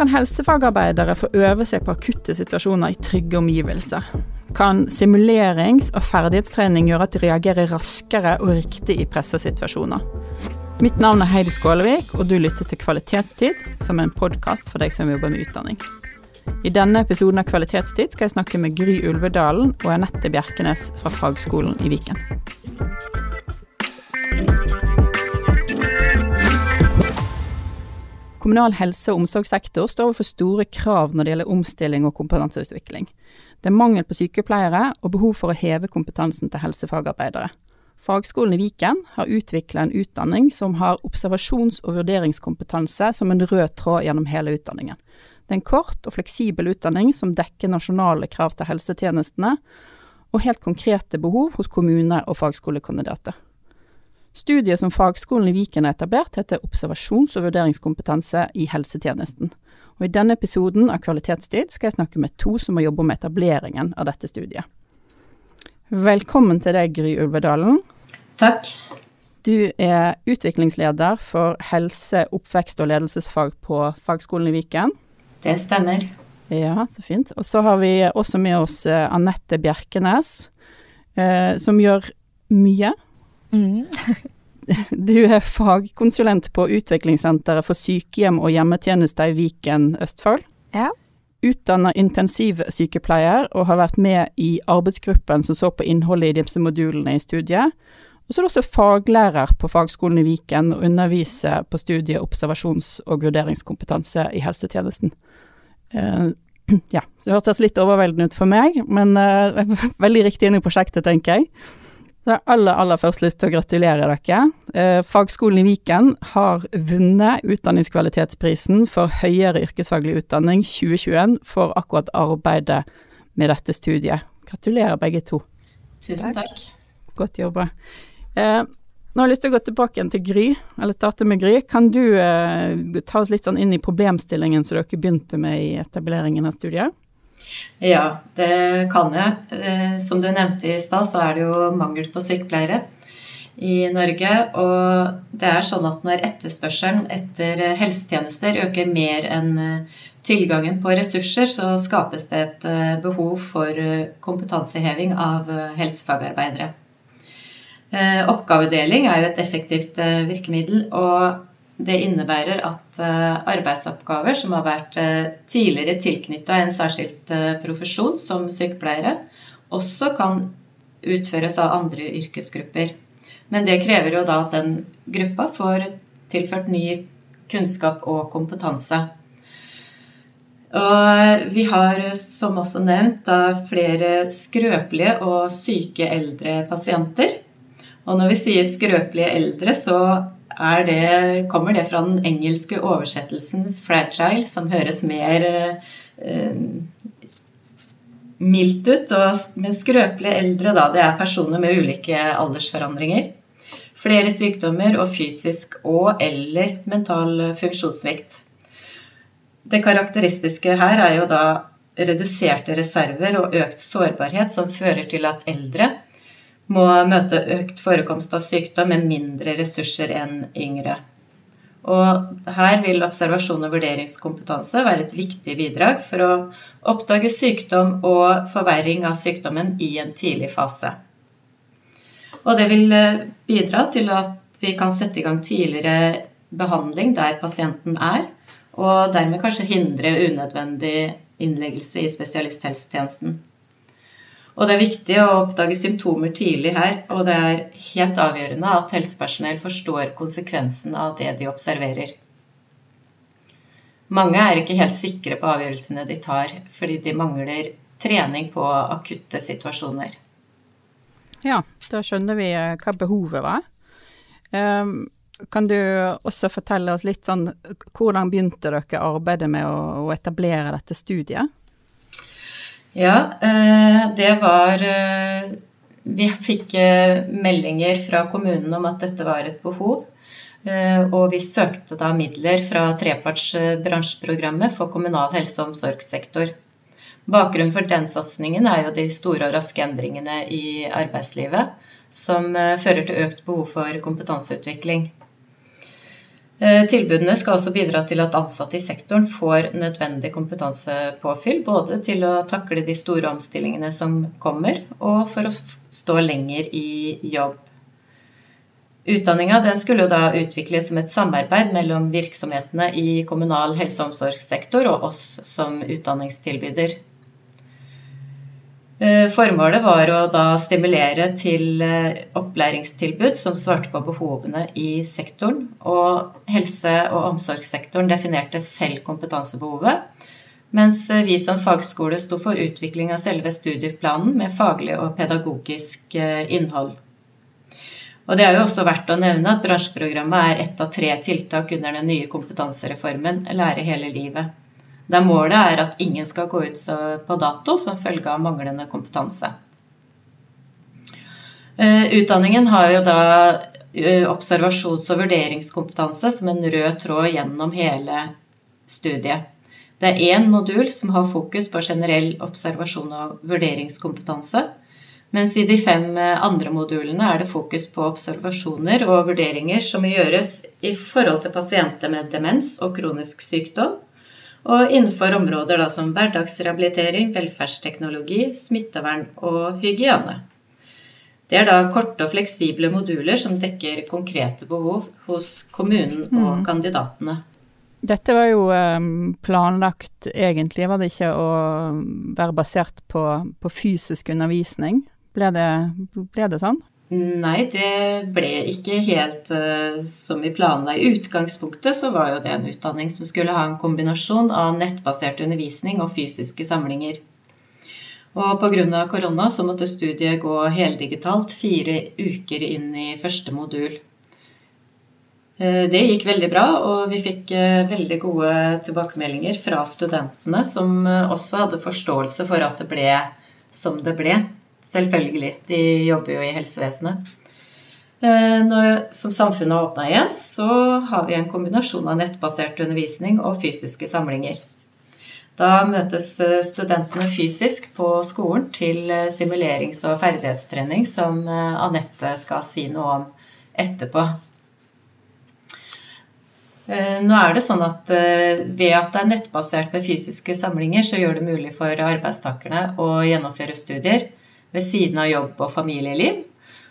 Kan helsefagarbeidere få øve seg på akutte situasjoner i trygge omgivelser? Kan simulerings- og ferdighetstrening gjøre at de reagerer raskere og riktig i pressesituasjoner? Mitt navn er Heidi Skålevik, og du lytter til Kvalitetstid, som er en podkast for deg som jobber med utdanning. I denne episoden av Kvalitetstid skal jeg snakke med Gry Ulvedalen og Anette Bjerkenes fra Fagskolen i Viken. Kommunal helse- og omsorgssektor står overfor store krav når det gjelder omstilling og kompetanseutvikling. Det er mangel på sykepleiere og behov for å heve kompetansen til helsefagarbeidere. Fagskolen i Viken har utvikla en utdanning som har observasjons- og vurderingskompetanse som en rød tråd gjennom hele utdanningen. Det er en kort og fleksibel utdanning som dekker nasjonale krav til helsetjenestene, og helt konkrete behov hos kommune- og fagskolekandidater. Studiet som Fagskolen i Viken har etablert, heter Observasjons- og vurderingskompetanse i helsetjenesten. Og I denne episoden av Kvalitetstid skal jeg snakke med to som har jobba med etableringen av dette studiet. Velkommen til deg, Gry Ulvedalen. Takk. Du er utviklingsleder for helse, oppvekst og ledelsesfag på Fagskolen i Viken. Det stemmer. Ja, så fint. Og så har vi også med oss eh, Anette Bjerkenes, eh, som gjør mye. Mm. du er fagkonsulent på Utviklingssenteret for sykehjem og hjemmetjenester i Viken, Østfold. Ja. Utdanna intensivsykepleier og har vært med i arbeidsgruppen som så på innholdet i disse modulene i studiet. Og så er du også faglærer på Fagskolen i Viken og underviser på studiet observasjons- og vurderingskompetanse i helsetjenesten. Uh, ja, det hørtes litt overveldende ut for meg, men uh, veldig riktig inn i prosjektet, tenker jeg. Så jeg har aller, aller først lyst til å gratulere dere. Uh, Fagskolen i Viken har vunnet Utdanningskvalitetsprisen for høyere yrkesfaglig utdanning 2021 for akkurat arbeidet med dette studiet. Gratulerer begge to. Tusen takk. Godt jobba. Eh, nå har jeg lyst til å gå tilbake til Gry, eller starte med Gry. Kan du eh, ta oss litt sånn inn i problemstillingen som dere begynte med i etableringen av studiet? Ja, det kan jeg. Eh, som du nevnte i stad, så er det jo mangel på sykepleiere i Norge. Og det er sånn at når etterspørselen etter helsetjenester øker mer enn eh, tilgangen på ressurser, så skapes det et eh, behov for kompetanseheving av helsefagarbeidere. Eh, oppgavedeling er jo et effektivt eh, virkemiddel, og det innebærer at eh, arbeidsoppgaver som har vært tidligere tilknytta en særskilt profesjon, som sykepleiere, også kan utføres av andre yrkesgrupper. Men det krever jo da at den gruppa får tilført ny kunnskap og kompetanse. Og vi har, som også nevnt, flere skrøpelige og syke eldre pasienter. Og når vi sier skrøpelige eldre, så det, kommer det fra den engelske oversettelsen 'fragile', som høres mer eh, mildt ut. Og med skrøpelige eldre, da, det er personer med ulike aldersforandringer. Flere sykdommer og fysisk og eller mental funksjonssvikt. Det karakteristiske her er jo da reduserte reserver og økt sårbarhet som fører til at eldre må møte økt forekomst av sykdom med mindre ressurser enn yngre. Og her vil observasjon og vurderingskompetanse være et viktig bidrag for å oppdage sykdom og forverring av sykdommen i en tidlig fase. Og det vil eh, bidra til at vi kan sette i gang tidligere behandling der pasienten er, og dermed kanskje hindre unødvendig innleggelse i spesialisthelsetjenesten. Og det er viktig å oppdage symptomer tidlig her, og det er helt avgjørende at helsepersonell forstår konsekvensen av det de observerer. Mange er ikke helt sikre på avgjørelsene de tar, fordi de mangler trening på akutte situasjoner. Ja, da skjønner vi eh, hva behovet var. Um, kan du også fortelle oss litt sånn hvordan begynte dere arbeidet med å etablere dette studiet? Ja, eh, det var eh, Vi fikk eh, meldinger fra kommunen om at dette var et behov. Og vi søkte da midler fra treparts bransjeprogrammet for kommunal helse- og omsorgssektor. Bakgrunnen for den satsingen er jo de store og raske endringene i arbeidslivet som fører til økt behov for kompetanseutvikling. Eh, tilbudene skal også bidra til at ansatte i sektoren får nødvendig kompetansepåfyll, både til å takle de store omstillingene som kommer, og for å stå lenger i jobb. Utdanninga skulle da utvikles som et samarbeid mellom virksomhetene i kommunal helse- og omsorgssektor og oss som utdanningstilbyder. Eh, formålet var å da stimulere til eh, opplæringstilbud som svarte på behovene i sektoren. Og helse- og omsorgssektoren definerte selv kompetansebehovet. Mens eh, vi som fagskole sto for utvikling av selve studieplanen med faglig og pedagogisk innhold. Og Det er jo også verdt å nevne at bransjeprogrammet er ett av tre tiltak under den nye kompetansereformen Lære hele livet der målet er at ingen skal gå ut på dato som følge av manglende kompetanse. Eh, utdanningen har jo da eh, observasjons- og vurderingskompetanse som en rød tråd gjennom hele studiet. Det er én modul som har fokus på generell observasjon og vurderingskompetanse, mens i de fem eh, andre modulene er det fokus på observasjoner og vurderinger som gjøres i forhold til pasienter med demens og kronisk sykdom, og innenfor områder da, som hverdagsrehabilitering, velferdsteknologi, smittevern og hygiene. Det er da korte og fleksible moduler som dekker konkrete behov hos kommunen og mm. kandidatene. Dette var jo um, planlagt egentlig, var det ikke å være basert på, på fysisk undervisning? Ble det, ble det sånn? Nei, det ble ikke helt uh, som vi planla. I utgangspunktet så var jo det en utdanning som skulle ha en kombinasjon av nettbasert undervisning og fysiske samlinger. Og pga. korona så måtte studiet gå heldigitalt fire uker inn i første modul. Uh, det gikk veldig bra, og vi fikk uh, veldig gode tilbakemeldinger fra studentene, som også hadde forståelse for at det ble som det ble. Selvfølgelig. De jobber jo i helsevesenet. Eh, når, som samfunnet har åpna igjen, så har vi en kombinasjon av nettbasert undervisning og fysiske samlinger. Da møtes eh, studentene fysisk på skolen til eh, simulerings- og ferdighetstrening, som Anette skal si noe om etterpå. Nå er det sånn at Ved at det er nettbasert med fysiske samlinger, så gjør det mulig for arbeidstakerne å gjennomføre studier ved siden av jobb og familieliv.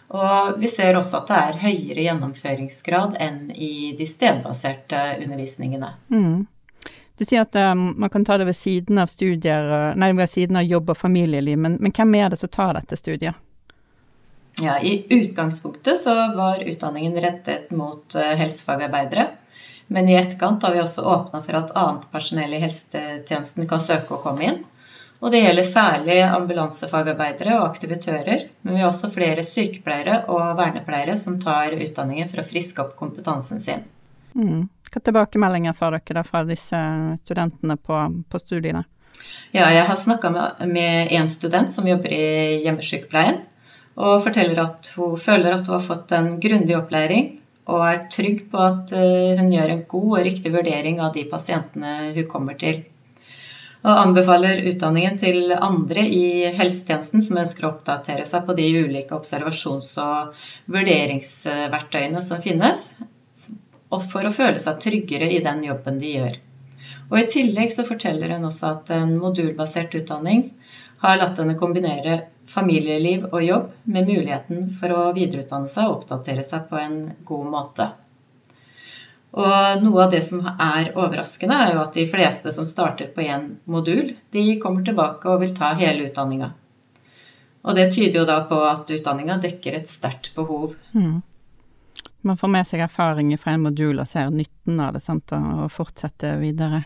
Og vi ser også at det er høyere gjennomføringsgrad enn i de stedbaserte undervisningene. Mm. Du sier at um, man kan ta det ved siden av studier, nei, ved siden av jobb og familieliv, men, men hvem er det som tar dette studiet? Ja, I utgangspunktet så var utdanningen rettet mot uh, helsefagarbeidere. Men i etterkant har vi også åpna for at annet personell i helsetjenesten kan søke å komme inn. Og det gjelder særlig ambulansefagarbeidere og aktivitører. Men vi har også flere sykepleiere og vernepleiere som tar utdanningen for å friske opp kompetansen sin. Mm. Hva tilbakemeldinger får dere da fra disse studentene på, på studiene? Ja, jeg har snakka med én student som jobber i hjemmesykepleien, og forteller at hun føler at hun har fått en grundig opplæring og er trygg på at eh, hun gjør en god og riktig vurdering av de pasientene hun kommer til og anbefaler utdanningen til andre i helsetjenesten som ønsker å oppdatere seg på de ulike observasjons- og vurderingsverktøyene som finnes, og for å føle seg tryggere i den jobben de gjør. Og I tillegg så forteller hun også at en modulbasert utdanning har latt henne kombinere familieliv og jobb med muligheten for å videreutdanne seg og oppdatere seg på en god måte. Og noe av det som er overraskende, er jo at de fleste som starter på én modul, de kommer tilbake og vil ta hele utdanninga. Og det tyder jo da på at utdanninga dekker et sterkt behov. Mm. Man får med seg erfaringer fra en modul og ser nytten av det, sant, og fortsetter videre.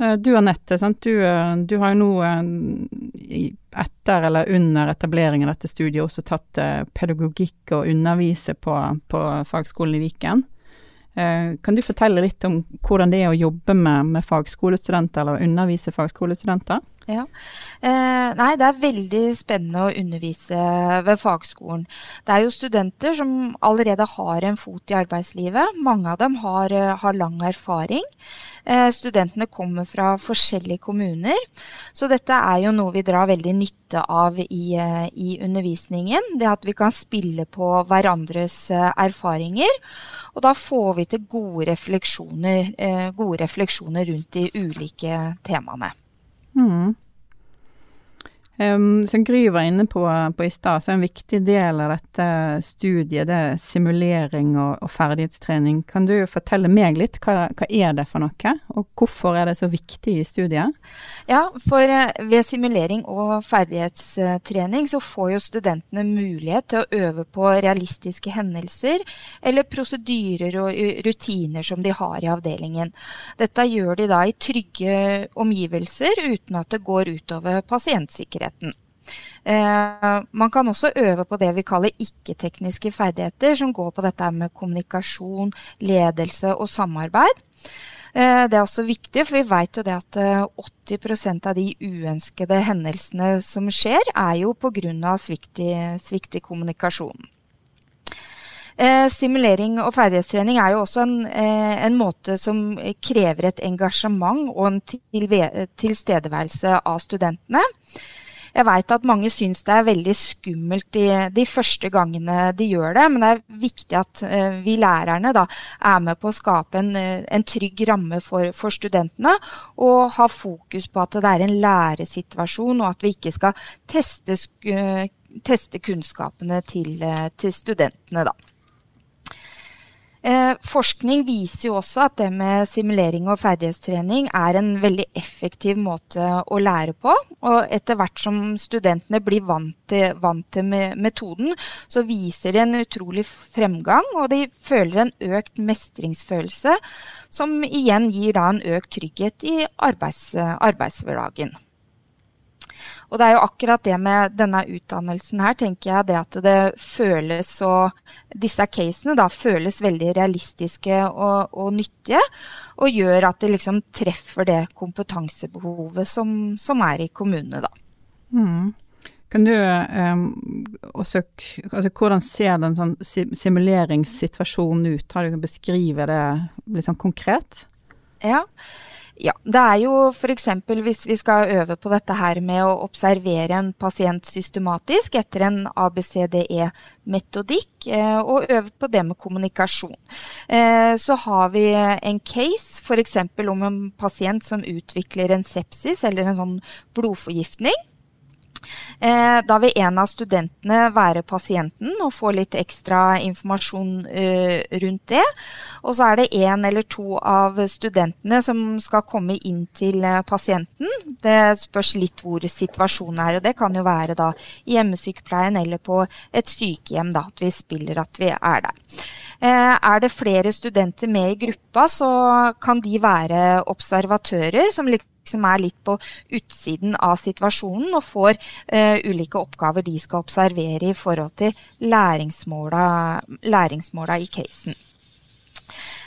Eh, du Anette, du, eh, du, har jo nå eh, etter eller under etableringen av dette studiet også tatt pedagogikk og undervise på, på Fagskolen i Viken. Eh, kan du fortelle litt om hvordan det er å jobbe med, med fagskolestudenter, eller undervise fagskolestudenter? Ja. Eh, nei, det er veldig spennende å undervise ved fagskolen. Det er jo studenter som allerede har en fot i arbeidslivet. Mange av dem har, eh, har lang erfaring. Eh, studentene kommer fra forskjellige kommuner. Så dette er jo noe vi drar veldig nytte av i, eh, i undervisningen. Det at vi kan spille på hverandres eh, erfaringer. Og da får vi til gode refleksjoner, eh, gode refleksjoner rundt de ulike temaene. Mm. Um, som Gry var inne på, på i stad, så er en viktig del av dette studiet det er simulering og, og ferdighetstrening. Kan du fortelle meg litt, hva, hva, er det for noe, og hvorfor er det så viktig i studiet? Ja, for uh, ved simulering og ferdighetstrening så får jo studentene mulighet til å øve på realistiske hendelser eller prosedyrer og rutiner som de har i avdelingen. Dette gjør de da i trygge omgivelser uten at det går utover pasientsikkerheten ferdigheten. Eh, man kan også øve på det vi kaller ikke-tekniske ferdigheter, som går på dette med kommunikasjon, ledelse og samarbeid. Eh, det er også viktig, for vi vet jo det at 80 eh, av de uønskede hendelsene som skjer, er jo pga. Svikt, svikt i kommunikasjonen. Stimulering og ferdighetstrening er jo også en, en, måte som krever et engasjement og en tilstedeværelse av studentene. Jeg veit at mange syns det er veldig skummelt de, de, første gangene de gjør det, men det er viktig at uh, vi lærerne da, er med på å skape en, uh, en trygg ramme for, for, studentene, og ha fokus på at det er en læresituasjon, og at vi ikke skal teste, teste kunnskapene til, til studentene. da. Eh, forskning viser jo også at det med simulering og ferdighetstrening er en veldig effektiv måte å lære på. Og etter hvert som studentene blir vant til, vant til metoden, så viser de en utrolig fremgang, og de føler en økt mestringsfølelse, som igjen gir da en økt trygghet i arbeids, arbeidshverdagen. Og det er jo akkurat det med denne utdannelsen her, tenker jeg, det at det føles så Disse casene da føles veldig realistiske og, og nyttige, og gjør at det liksom treffer det kompetansebehovet som, som er i kommunene, da. Mm. Kan du um, også altså, Hvordan ser den sånn simuleringssituasjonen ut? Har du beskrive det litt sånn konkret? Ja. Ja, det er jo f.eks. hvis vi skal øve på dette her med å observere en pasient systematisk etter en ABCDE-metodikk, eh, og øve på det med kommunikasjon. Eh, så har vi en case f.eks. om en pasient som utvikler en sepsis eller en sånn blodforgiftning. Eh, da vil en av studentene være pasienten og få litt ekstra informasjon eh, rundt det. Og så er det en eller to av studentene som skal komme inn til eh, pasienten. Det spørs litt hvor situasjonen er, og det kan jo være da i hjemmesykepleien eller på et sykehjem, da, at vi spiller at vi er der. Er det flere studenter med i gruppa, så kan de være observatører som som er litt på utsiden av situasjonen, og får uh, ulike oppgaver de skal observere i forhold til læringsmåla, i casen.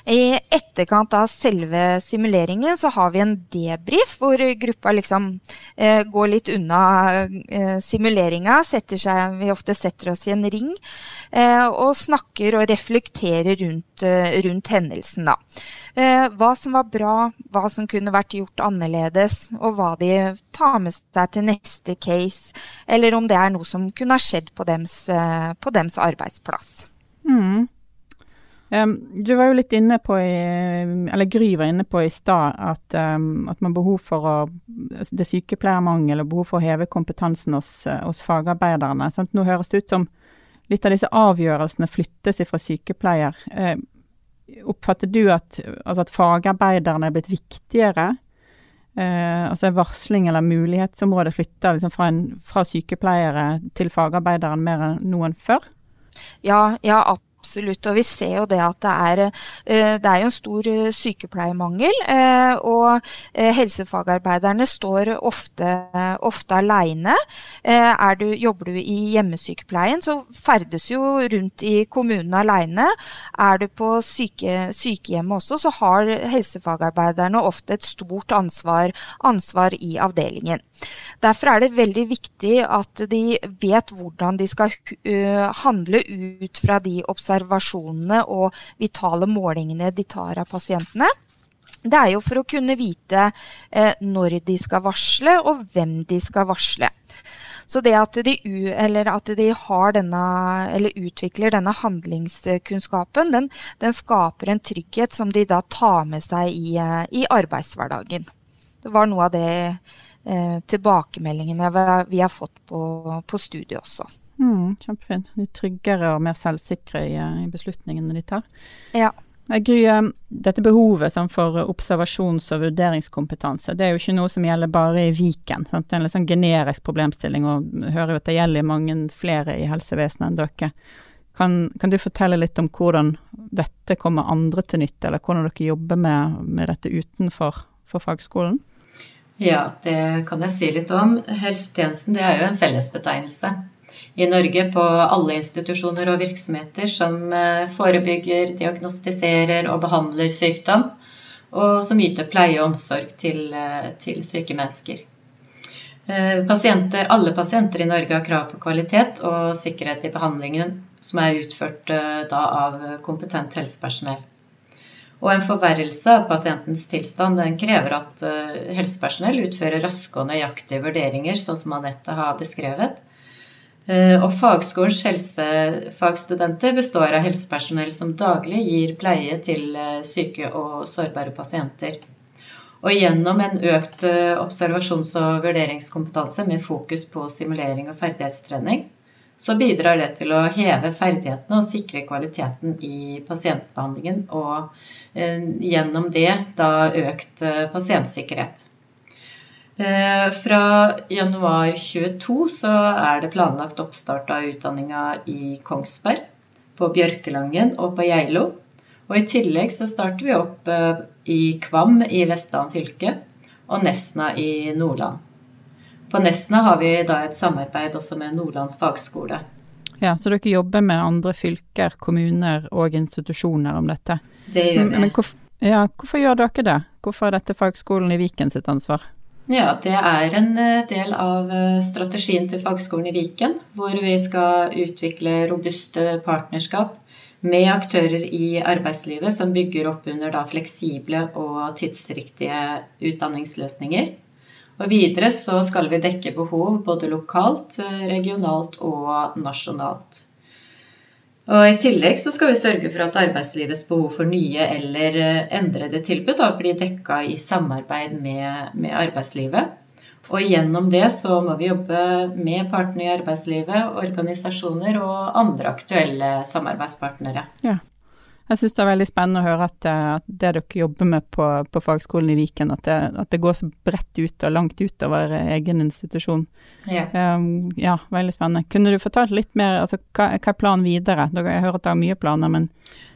I etterkant av selve simuleringen så har vi en debrief, hvor gruppa liksom eh, går litt unna eh, simuleringa. Vi ofte setter oss i en ring eh, og snakker og reflekterer rundt, eh, rundt hendelsen. Eh, hva som var bra, hva som kunne vært gjort annerledes, og hva de tar med seg til neste case. Eller om det er noe som kunne ha skjedd på dems, eh, på dems arbeidsplass. Mm. Du var jo litt inne på, i, eller Gry var inne på i stad, at, at, man behov for å Det er sykepleiermangel og behov for å heve kompetansen hos, hos fagarbeiderne. Sant? Nå høres det ut som litt av disse avgjørelsene flyttes fra sykepleier. Oppfatter du at, altså at, fagarbeiderne er blitt viktigere? Uh, altså varsling eller mulighetsområdet flytter liksom fra, en, fra sykepleiere til fagarbeideren mer enn noen før? Ja, ja, absolutt. Og vi ser jo det at det er, det er jo en stor sykepleiermangel. Og helsefagarbeiderne står ofte, ofte aleine. Jobber du i hjemmesykepleien, så ferdes jo rundt i kommunen aleine. Er du på syke, sykehjemmet også, så har helsefagarbeiderne ofte et stort ansvar, ansvar i avdelingen. Derfor er det veldig viktig at de vet hvordan de skal handle ut fra de observasjonene og vitale målingene de tar av pasientene. Det er jo for å kunne vite eh, når de skal varsle, og hvem de skal varsle. Så det at de, at de denne, utvikler denne handlingskunnskapen, den, den, skaper en trygghet som de da tar med seg i, i arbeidshverdagen. Det var noe av det eh, tilbakemeldingene vi har fått på, på studiet også. Mm, kjempefint. De er tryggere og mer selvsikre i, i beslutningene de tar. Ja. Gry, eh, dette behovet sånn, for observasjons- og vurderingskompetanse, det er jo ikke noe som gjelder bare i Viken. Sant? Det er en litt sånn generisk problemstilling, og hører jo at det gjelder mange flere i helsevesenet enn dere. Kan, kan, du fortelle litt om hvordan dette kommer andre til nytte, eller hvordan dere jobber med, med dette utenfor fagskolen? Ja, det kan jeg si litt om. Helsetjenesten det er jo en fellesbetegnelse i Norge på alle institusjoner og virksomheter som eh, forebygger, diagnostiserer og behandler sykdom, og som yter pleie og omsorg til, eh, til syke mennesker. Eh, pasienter, alle pasienter i Norge har krav på kvalitet og sikkerhet i behandlingen som er utført da, av kompetent helsepersonell. Og en forverrelse av pasientens tilstand krever at helsepersonell utfører raske og nøyaktige vurderinger, sånn som Anette har beskrevet. Uh, og fagskolens helsefagstudenter består av helsepersonell som daglig gir pleie til uh, syke og sårbare pasienter. Og gjennom en økt observasjons- og vurderingskompetanse med fokus på simulering og ferdighetstrening, så bidrar det til å heve ferdighetene og sikre kvaliteten i pasientbehandlingen, og eh, gjennom det da økt eh, pasientsikkerhet. Eh, fra januar 22 så er det planlagt oppstart av utdanninga i Kongsberg, på Bjørkelangen og på Geilo. Og i tillegg så starter vi opp i Kvam i Vestland fylke og Nesna i Nordland. På Nesna har vi da et samarbeid også med Nordland fagskole. Ja, Så dere jobber med andre fylker, kommuner og institusjoner om dette? Det gjør vi. Men, hvorfor, ja, hvorfor gjør dere det? Hvorfor er dette fagskolen i Viken sitt ansvar? Ja, Det er en eh, del av eh, strategien til Fagskolen i Viken, hvor vi skal utvikle robuste partnerskap med aktører i arbeidslivet som bygger opp under da fleksible og tidsriktige utdanningsløsninger. Og videre så skal vi dekke behov både lokalt, eh, regionalt og nasjonalt. Og I tillegg så skal vi sørge for at arbeidslivets behov for nye eller eh, endrede tilbud da blir dekka i samarbeid med, med, arbeidslivet. Og gjennom det så må vi jobbe med partene i arbeidslivet, organisasjoner og andre aktuelle samarbeidspartnere. Ja. Jeg syns det er veldig spennende å høre at, eh, at det dere jobber med på, på fagskolen i Viken, at det, at det, går så bredt ut og langt utover egen institusjon. Ja. Um, ja, veldig spennende. Kunne du fortalt litt mer, altså hva, hva er planen videre? Jeg hører at det er mye planer, men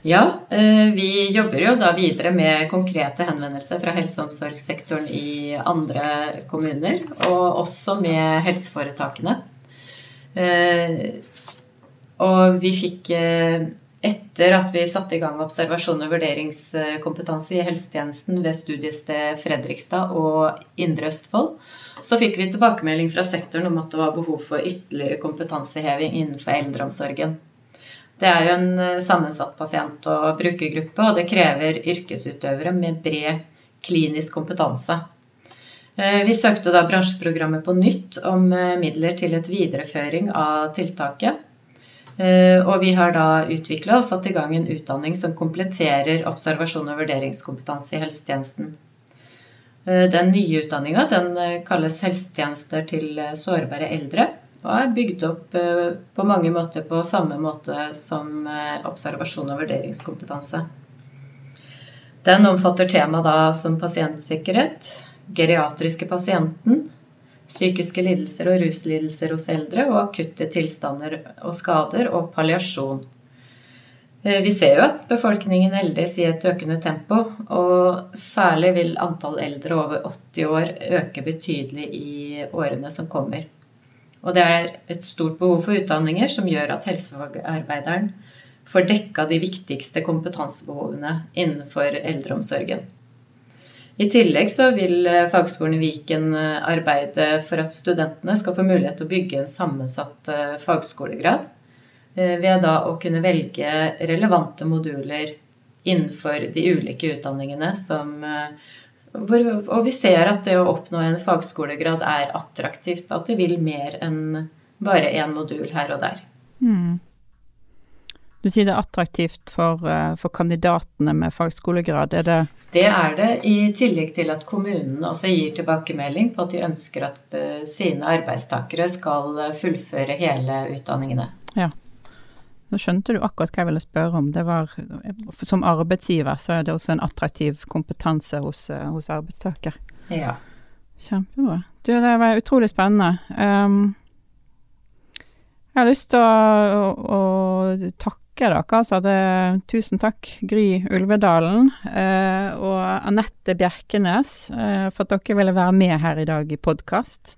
Ja, eh, vi jobber jo da videre med konkrete henvendelser fra helse- og omsorgssektoren i andre kommuner, og også med helseforetakene. Eh, og vi fikk etter at vi satte i gang observasjon og vurderingskompetanse i helsetjenesten ved studiested Fredrikstad og Indre Østfold, så fikk vi tilbakemelding fra sektoren om at det var behov for ytterligere kompetanseheving innenfor eldreomsorgen. Det er jo en eh, sammensatt pasient- og brukergruppe, og det krever yrkesutøvere med bred klinisk kompetanse. Eh, vi søkte da bransjeprogrammet på nytt om eh, midler til et videreføring av tiltaket. Eh, og vi har da utvikla og satt i gang en utdanning som kompletterer observasjon og vurderingskompetanse i helsetjenesten. Eh, den nye utdanninga eh, kalles helsetjenester til sårbare eldre og er bygd opp på mange måter på samme måte som observasjon og vurderingskompetanse. Den omfatter tema da som pasientsikkerhet, geriatriske pasienten, psykiske lidelser og ruslidelser hos eldre og akutte tilstander og skader og palliasjon. Eh, vi ser jo at befolkningen eldes i et økende tempo, og særlig vil antall eldre over 80 år øke betydelig i årene som kommer. Og det er et stort behov for utdanninger som gjør at helsefagarbeideren får dekka de viktigste kompetansebehovene innenfor eldreomsorgen. I tillegg så vil eh, Fagskolen i Viken eh, arbeide for at studentene skal få mulighet til å bygge en sammensatt fagskolegrad Eh, ved da å kunne velge relevante moduler innenfor de ulike utdanningene som og vi ser at det å oppnå en fagskolegrad er attraktivt. At det vil mer enn bare én modul her og der. Mm. Du sier det er attraktivt for, eh, for, kandidatene med fagskolegrad. Er det Det er det, i tillegg til at kommunen også gir tilbakemelding på at de ønsker at sine arbeidstakere skal fullføre hele utdanningene. Ja. Nå skjønte du akkurat hva jeg ville spørre om. Det var, Som arbeidsgiver så er det også en attraktiv kompetanse hos, eh, hos arbeidstaker. Ja. Kjempebra. Du, det var utrolig spennende. Um, jeg har lyst til å, å, å takke dere. Altså det, tusen takk, Gry Ulvedalen eh, og Anette Bjerkenes, eh, for at dere ville være med her i dag i podkast.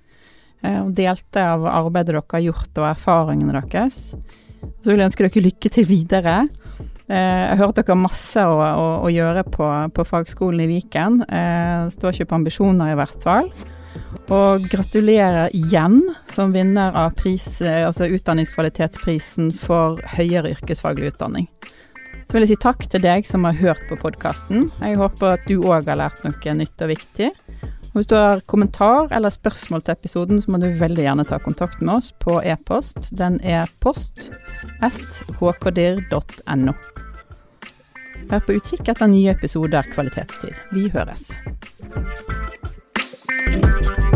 Eh, og delte av arbeidet dere har gjort og erfaringene deres. Så vil jeg ønske dere lykke til videre. Eh, jeg har hørt dere har masse å, å, å gjøre på, på, fagskolen i Viken. Eh, det står ikke på ambisjoner, i hvert fall. Og gratulerer igjen som vinner av pris, eh, altså utdanningskvalitetsprisen for høyere yrkesfaglig utdanning. Så vil jeg si takk til deg som har hørt på podkasten. Jeg håper at du òg har lært noe nytt og viktig. Og hvis du har kommentar eller spørsmål til episoden, så må du veldig gjerne ta kontakt med oss på e-post. Den er post hkdir.no. Vær på utkikk etter nye episoder Kvalitetstid. Vi høres. Bye.